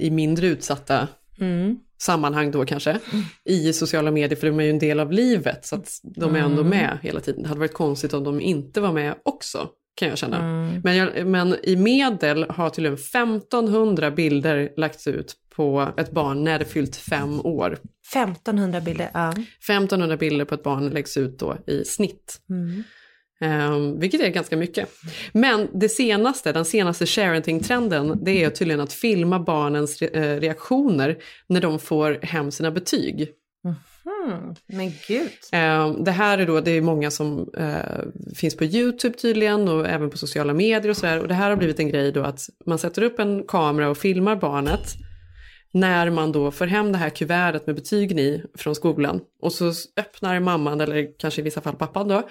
i mindre utsatta Mm. sammanhang då kanske, i sociala medier, för de är ju en del av livet, så att de är ändå Mm. med hela tiden. Det hade varit konstigt om de inte var med också, kan jag känna. Mm. Men, jag, men i medel har till och med 1500 bilder lagts ut på ett barn när det fyllt fem år. 1500 bilder, ja. 1500 bilder på ett barn läggs ut då i snitt. Mm. Um, vilket är ganska mycket. Men det senaste, den senaste sharenting-trenden, det är tydligen att filma barnens re- eh, reaktioner när de får hem sina betyg. Hmm. Men gud. Um, det här är då, det är många som eh, finns på YouTube tydligen och även på sociala medier och sådär. Och det här har blivit en grej då att man sätter upp en kamera och filmar barnet när man då får hem det här kuvertet med betygen i från skolan. Och så öppnar mamman, eller kanske i vissa fall pappan då,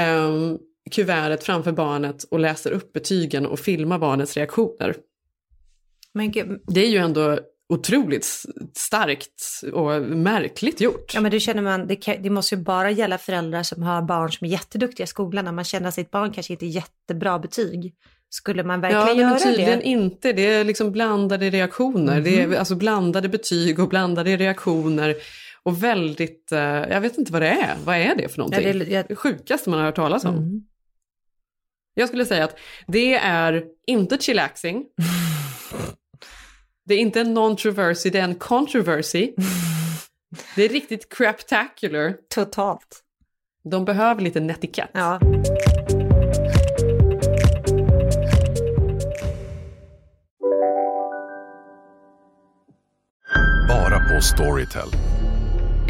um, kuvertet framför barnet och läser upp betygen och filmar barnets reaktioner. Men. Det är ju ändå otroligt starkt och märkligt gjort. Ja men det känner man, det, kan, det måste ju bara gälla föräldrar som har barn som är jätteduktiga i skolan. När man känner att sitt barn kanske inte är jättebra betyg. Skulle man verkligen ja, göra men tydligen det? inte. Det är liksom blandade reaktioner. Det Mhm. är alltså blandade betyg och blandade reaktioner. Och väldigt, eh, jag vet inte vad det är. Vad är det för någonting? Ja, det- jag- det sjukaste man har hört talas om. Mm. Jag skulle säga att det är inte chillaxing. det är inte en non-traversy, det är en controversy. det är riktigt craptacular. Totalt. De behöver lite netikett. Ja. Bara på Storytel.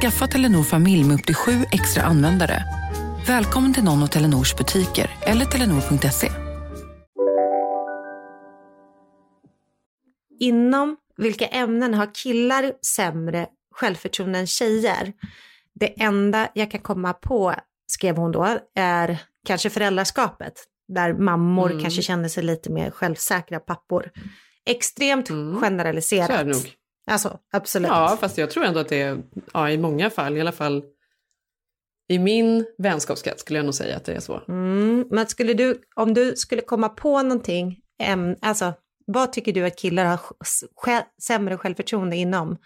Skaffa Telenor familj med upp till sju extra användare. Välkommen till någon av Telenors butiker eller telenor.se. Inom vilka ämnen har killar sämre självförtroende än tjejer? Det enda jag kan komma på, skrev hon då, är kanske föräldraskapet. där mammor Mm. kanske känner sig lite mer självsäkra pappor. Extremt generaliserat. Mm. Så är det nog. Alltså, absolut. Ja, fast jag tror ändå att det är, ja, i många fall, i alla fall i min vänskapskrets skulle jag nog säga att det är så. Mm, men skulle du, om du skulle komma på någonting, äm, alltså vad tycker du att killar har sämre självförtroende inom?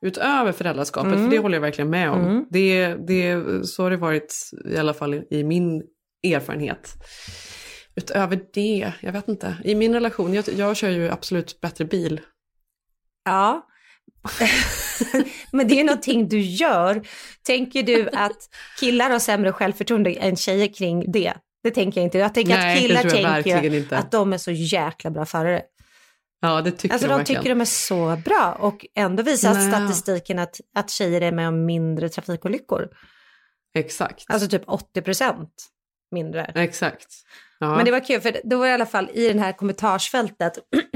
Utöver föräldraskapet, Mm. för det håller jag verkligen med om. Mm. Det, det, så har det varit i alla fall i, i min erfarenhet. Utöver det, jag vet inte. I min relation, jag, jag kör ju absolut bättre bil. Ja. Men det är ju någonting du gör. Tänker du att killar har sämre självförtroende än tjejer kring det? Det tänker jag inte. Jag tänker Nej, att killar tänker inte. att de är så jäkla bra förare. Ja, det tycker Alltså de de tycker de är så bra och ändå visar Nej. statistiken att, att tjejer är med om mindre trafikolyckor. Exakt. Alltså typ 80 procent mindre. Exakt. Ja. Men det var kul, för då var det i alla fall i det här kommentarsfältet,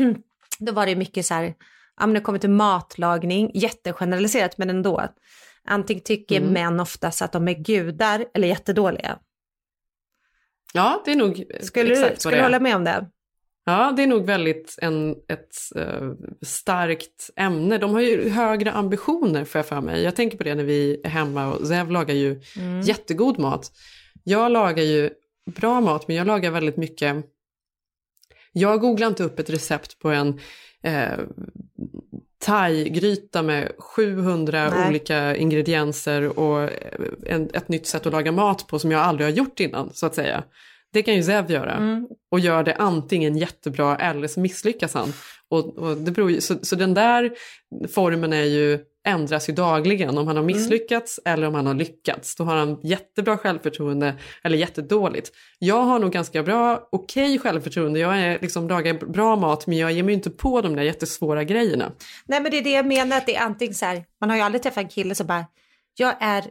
då var det mycket så här, ja men det kommer till matlagning, jättegeneraliserat men ändå. Antingen tycker Mm. män oftast att de är gudar eller jättedåliga. Ja, det är nog Skulle du, exakt vad skulle du hålla med om det? Ja, det är nog väldigt en, ett eh, starkt ämne. De har ju högre ambitioner får jag för mig. Jag tänker på det när vi är hemma och Zev lagar ju Mm. jättegod mat. Jag lagar ju bra mat, men jag lagar väldigt mycket... Jag googlar inte upp ett recept på en eh, thai-gryta med 700 Nej. olika ingredienser och en, ett nytt sätt att laga mat på som jag aldrig har gjort innan, så att säga. Det kan ju Zev göra. Mm. Och gör det antingen jättebra eller så misslyckas han. Och, och det beror ju, så, så den där formen är ju, ändras ju dagligen. Om han har misslyckats eller om han har lyckats. Då har han jättebra självförtroende eller jättedåligt. Jag har nog ganska bra, okej självförtroende. Jag är liksom lagar bra mat men jag ger mig inte på de där jättesvåra grejerna. Nej men det är det jag menar, att det är antingen så här, man har ju aldrig träffat en kille som bara, jag är,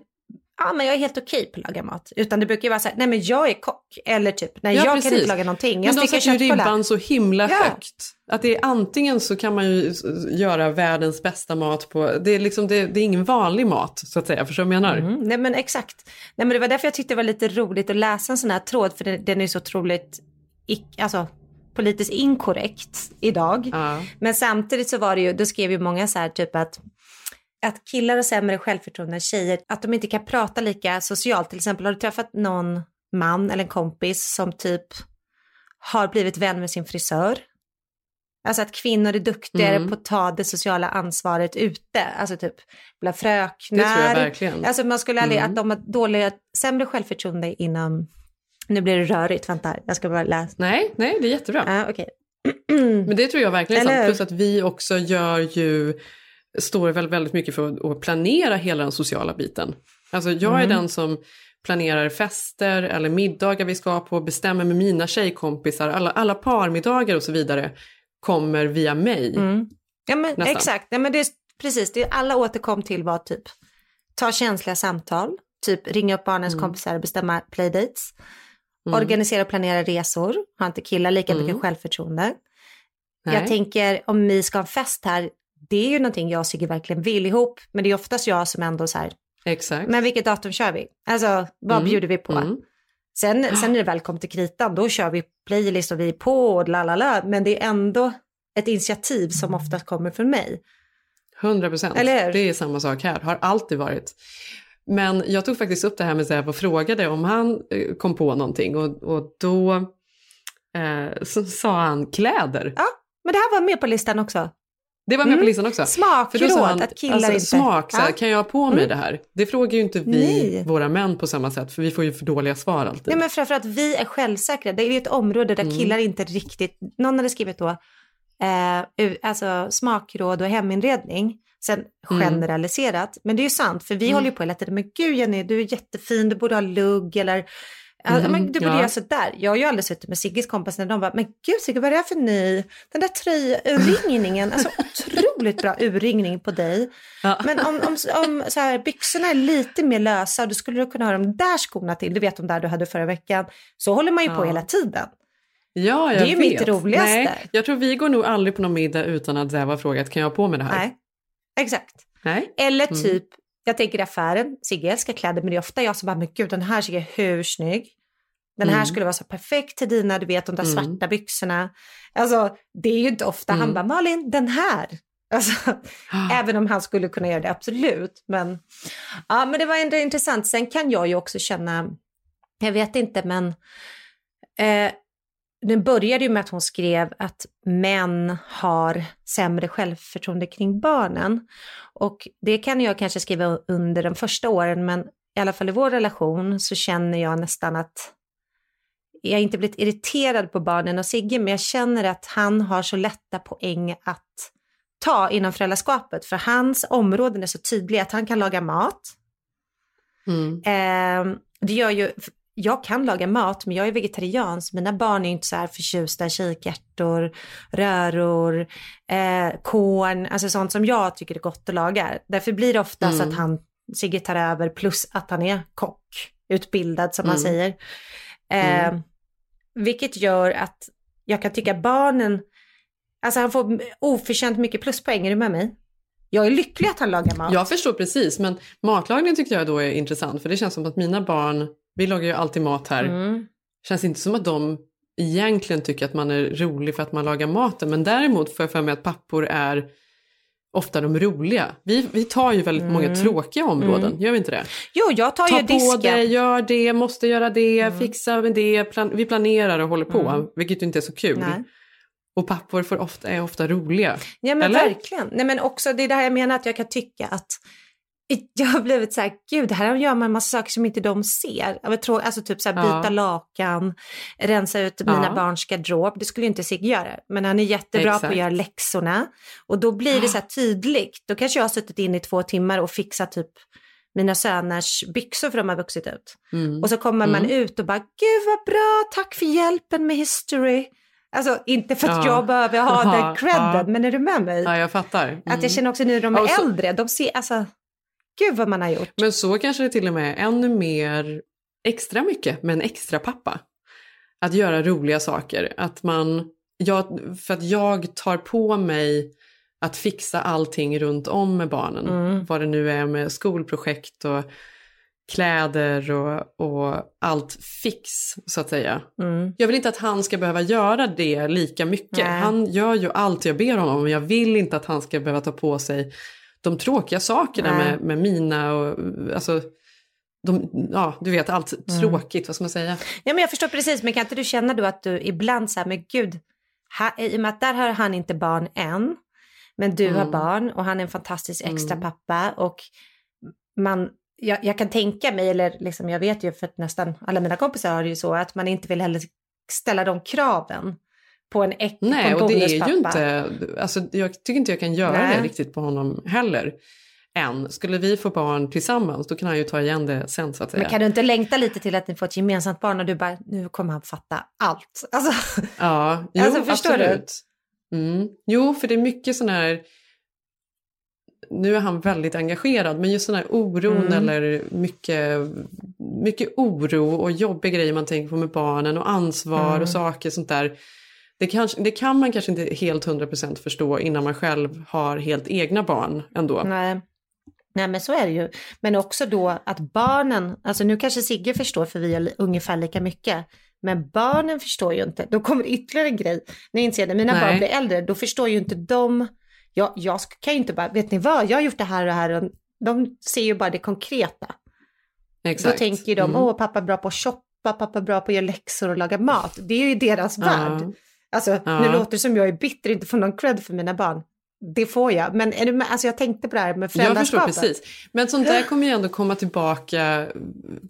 ja men jag är helt okej på att laga mat. Utan det brukar ju vara så här, nej men jag är kock. Eller typ, nej Ja, jag precis. kan inte laga någonting. Jag Men de sätter ju ribban så himla Ja. högt. Att det är antingen så kan man ju göra världens bästa mat på, det är liksom, det, det är ingen vanlig mat så att säga, förstår du vad jag menar? Mm, nej men exakt. Nej men det var därför jag tyckte det var lite roligt att läsa en sån här tråd för den, den är så otroligt, alltså politiskt inkorrekt idag. Men samtidigt så var det ju, då skrev ju många så här typ att att killar har sämre självförtroende än tjejer, att de inte kan prata lika socialt. Till exempel har du träffat någon man eller en kompis som typ har blivit vän med sin frisör? Alltså att kvinnor är duktigare Mm. på att ta det sociala ansvaret ute. Alltså typ bland fröknar. Det tror jag verkligen. Alltså man skulle aldrig, Mm. att de har dåliga, sämre självförtroende inom, nu blir det rörigt, vänta, jag ska bara läsa. Nej, nej, det är jättebra. Ja, okej. Men det tror jag verkligen är sant. Plus att vi också gör ju, står väl väldigt mycket för att, planera hela den sociala biten. Alltså jag är Mm. den som planerar fester eller middagar vi ska på, bestämmer med mina tjejkompisar, alla, alla parmiddagar och så vidare kommer via mig. Mm. Ja men Nästan. exakt, Nej, men det är, precis, det alla återkom till var typ ta känsliga samtal, typ ringa upp barnens Mm. kompisar och bestämma playdates, Mm. organisera och planera resor, har inte killar lika Mm. mycket självförtroende. Nej. Jag tänker om vi ska ha en fest här, det är ju någonting jag och Sigge verkligen vill ihop, men det är oftast jag som ändå så här, Exakt. men vilket datum kör vi? Alltså vad Mm. bjuder vi på? Mm. Sen, sen när det väl kom till kritan, då kör vi playlist och vi är på och la la la, men det är ändå ett initiativ som oftast kommer från mig. 100 procent. Det är samma sak här, har alltid varit. Men jag tog faktiskt upp det här med Zeb och frågade om han eh, kom på någonting och, och då eh, sa han kläder. Ja, men det här var med på listan också. Det var med Mm. på listan också. Smakråd, han, att killar alltså, inte- Smak, så här, Ja. kan jag ha på mig Mm. det här? Det frågar ju inte vi Nej. våra män på samma sätt, för vi får ju för dåliga svar alltid. Nej men framförallt vi är självsäkra. Det är ju ett område där Mm. killar inte riktigt, någon hade skrivit då, eh, alltså smakråd och heminredning. Sen Mm. generaliserat, men det är ju sant, för vi Mm. håller ju på hela tiden, men gud Jenny, du är jättefin, du borde ha lugg eller Ja, Mm, men du borde ja. göra sådär. Jag har ju aldrig suttit med Sigges kompis när de bara, men gud Sigge vad är det här för ny, den där tröjurringningen, alltså otroligt bra urringning på dig. Men om, om, om så här, byxorna är lite mer lösa, då skulle du kunna ha de där skorna till, du vet de där du hade förra veckan. Så håller man ju på Ja. hela tiden. Ja, jag Det är ju vet. mitt roligaste. Nej, jag tror vi går nog aldrig på någon middag utan att har frågat, kan jag ha på mig det här? Nej, exakt. Nej. Eller Mm. Jag tänker i affären, Sigge älskar kläder, men det är ofta jag som bara, men gud den här Sigge är hur snygg. Den här Mm. skulle vara så perfekt till dina, du vet de där Mm. svarta byxorna. Alltså det är ju inte ofta han Mm. bara, Malin den här. Alltså, även om han skulle kunna göra det, absolut. Men, ja, men det var ändå intressant. Sen kan jag ju också känna, jag vet inte men, eh, det började ju med att hon skrev att män har sämre självförtroende kring barnen. Och det kan jag kanske skriva under de första åren, men i alla fall i vår relation så känner jag nästan att jag har inte blivit irriterad på barnen och Sigge, men jag känner att han har så lätta poäng att ta inom föräldraskapet, för hans områden är så tydliga, att han kan laga mat. Mm. Eh, det gör ju, jag kan laga mat, men jag är vegetarian, så mina barn är inte så här förtjusta i kikärtor, röror, eh, korn, alltså sånt som jag tycker är gott att laga. Därför blir det ofta så Mm. att han, Sigge tar över, plus att han är kock, utbildad som man Mm. säger. Eh, Mm. Vilket gör att jag kan tycka barnen, alltså han får oförtjänt mycket pluspoäng, är du med mig? Jag är lycklig att han lagar mat. Jag förstår precis, men matlagning tyckte jag då är intressant för det känns som att mina barn, vi lagar ju alltid mat här, Mm. känns inte som att de egentligen tycker att man är rolig för att man lagar maten, men däremot får jag för mig att pappor är ofta de roliga. Vi, vi tar ju väldigt många Mm. tråkiga områden, Mm. gör vi inte det? Jo, jag tar Ta ju på disken. det, gör det, måste göra det, fixa med det, plan- vi planerar och håller på, Mm. vilket ju inte är så kul. Nej. Och pappor ofta, är ofta roliga. Ja men Eller? verkligen. Nej men också det är det här jag menar att jag kan tycka att jag har blivit så här, gud här gör man en massa saker som inte de ser. Jag tror, alltså typ så här Ja. byta lakan, rensa ut mina Ja. barns garderob. Det skulle ju inte Sigge göra. Men han är jättebra på att Exakt. göra läxorna. Och då blir det så här tydligt. Då kanske jag har suttit in i två timmar och fixat typ mina söners byxor för de har vuxit ut. Mm. Och så kommer man Mm. ut och bara, gud vad bra, tack för hjälpen med history. Alltså inte för att Ja. jag behöver ha Ja, den credden, ja. men är du med mig? Ja, jag fattar. Mm. Att jag känner också nu när de är Ja, så- äldre, de ser, alltså, gud vad man har gjort. Men så kanske det till och med är ännu mer extra mycket med en extra pappa. Att göra roliga saker. Att man, jag, för att jag tar på mig att fixa allting runt om med barnen. Mm. Vad det nu är med skolprojekt och kläder och, och allt fix så att säga. Mm. Jag vill inte att han ska behöva göra det lika mycket. Nej. Han gör ju allt jag ber honom men jag vill inte att han ska behöva ta på sig de tråkiga sakerna Nej. med, med mina och alltså de, ja, du vet allt Mm. tråkigt, vad ska man säga? Ja, men jag förstår precis, men kan inte du känna då att du ibland så här, men gud, ha, i och med att där har han inte barn än, men du har Mm. barn och han är en fantastisk extra Mm. pappa och man, jag, jag kan tänka mig, eller liksom jag vet ju för att nästan alla mina kompisar har det ju så, att man inte vill heller ställa de kraven på en, äck, Nej, på en och det är ju inte, alltså jag tycker inte jag kan göra Nej. det riktigt på honom heller. Än. Skulle vi få barn tillsammans då kan han ju ta igen det sen så att säga. Men kan du inte längta lite till att ni får ett gemensamt barn och du bara, nu kommer han fatta allt. Alltså, Ja, jo, Alltså, förstår du? absolut. Mm. Jo, för det är mycket sån här... Nu är han väldigt engagerad, men just sån här oron Mm. eller mycket, mycket oro och jobbiga grejer man tänker på med barnen och ansvar Mm. och saker sånt där. Det, kanske, det kan man kanske inte helt 100% förstå innan man själv har helt egna barn ändå. Nej. Nej men så är det ju. Men också då att barnen, alltså nu kanske Sigge förstår för vi är ungefär lika mycket. Men barnen förstår ju inte. Då kommer ytterligare en grej. När jag inser när mina Nej. barn blir äldre, då förstår ju inte de. Jag, jag kan ju inte bara, vet ni vad, jag har gjort det här och det här. Och de ser ju bara det konkreta. Exakt. Då tänker ju de, Mm. åh pappa är bra på att shoppa, pappa är bra på att göra läxor och laga mat. Det är ju deras Ja. värld. Alltså Ja. nu låter det som jag är bitter, inte får någon cred för mina barn. Det får jag, men är du med? Alltså jag tänkte på det här med Jag förstår föräldraskapet. precis. Men sånt där kommer ju ändå komma tillbaka,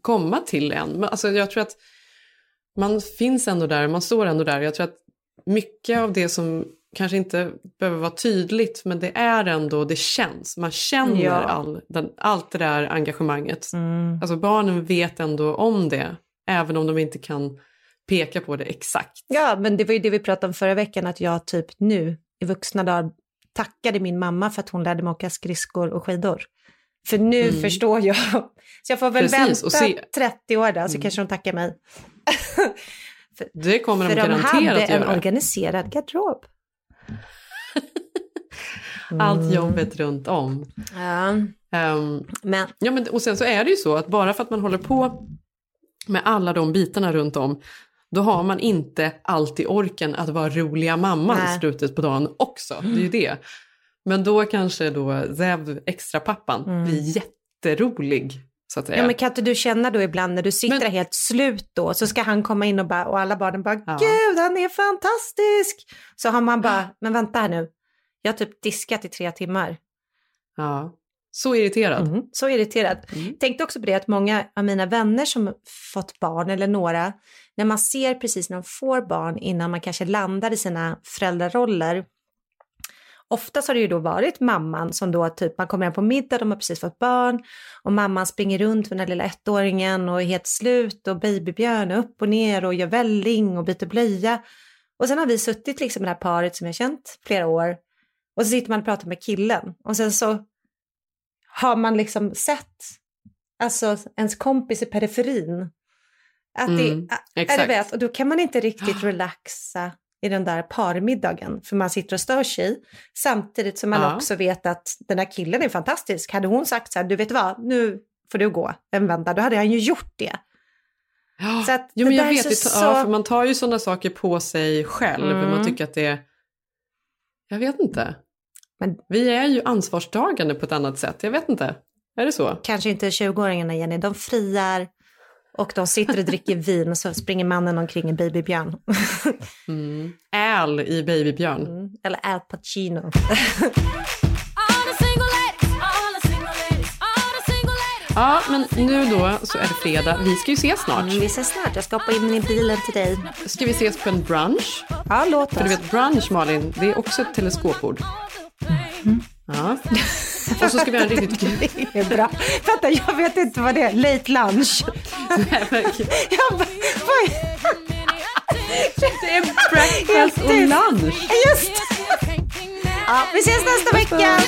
komma till en. Men Alltså jag tror att man finns ändå där, man står ändå där. Jag tror att mycket av det som kanske inte behöver vara tydligt, men det är ändå, det känns. Man känner Ja. all, den, allt det där engagemanget. Mm. Alltså barnen vet ändå om det, även om de inte kan peka på det exakt. Ja, men det var ju det vi pratade om förra veckan, att jag typ nu i vuxna dagar tackade min mamma för att hon lärde mig åka skridskor och skidor. För nu Mm. förstår jag. Så jag får väl Precis, vänta se- 30 år där, så Mm. kanske de tackar mig. Det kommer För de de garanterat hade att en göra. organiserad garderob. Allt jobbet runt om. Ja. Ehm, Men, ja, men, och sen så är det ju så att bara för att man håller på med alla de bitarna runt om, då har man inte alltid orken att vara roliga mamman i slutet på dagen också. Det är ju det. Men då kanske då Zev, extra pappan, Mm. blir jätterolig. Så att säga. Ja men kan inte du känna då ibland när du sitter där helt slut då så ska han komma in och, bara, och alla barnen bara Ja. gud han är fantastisk. Så har man bara men vänta här nu. Jag har typ diskat i tre timmar. Ja. Så irriterad. Mm, så irriterad. Tänkte också på det att många av mina vänner som fått barn eller några, när man ser precis när de får barn innan man kanske landar i sina föräldraroller. Oftast har det ju då varit mamman som då typ man kommer hem på middag, de har precis fått barn och mamman springer runt med den lilla ettåringen och är helt slut och babybjörn upp och ner och gör välling och byter blöja. Och sen har vi suttit liksom med det här paret som jag känt flera år och så sitter man och pratar med killen och sen så har man liksom sett alltså ens kompis i periferin. Att Mm, det, är det exakt. vet, och då kan man inte riktigt relaxa i den där parmiddagen för man sitter och stör sig samtidigt som man Ja. också vet att den här killen är fantastisk. Hade hon sagt så här, du vet vad, nu får du gå en vända, då hade han ju gjort det. Så att Jo, men jag vet, så, ja, så- för man tar ju sådana saker på sig själv. Mm. Man tycker att det är... Jag vet inte. Men- Vi är ju ansvarstagande på ett annat sätt. Jag vet inte. Är det så? Kanske inte 20-åringarna Jenny, de friar och de sitter och dricker vin och så springer mannen omkring i babybjörn. Mm. Äl i Babybjörn. Mm. Eller Al Pacino. Ja, men nu då så är det fredag. Vi ska ju ses snart. Mm, vi ses snart, jag ska hoppa in i bilen till dig. Ska vi ses på en brunch? Ja, låt För du oss. vet brunch Malin, det är också ett teleskopord. Ja. Och så ska vi ha en riktigt Det är bra. Vänta, jag vet inte vad det är. Late lunch. jag bara, vad är... Det är breakfast och lunch. Just Ja, vi ses nästa vecka.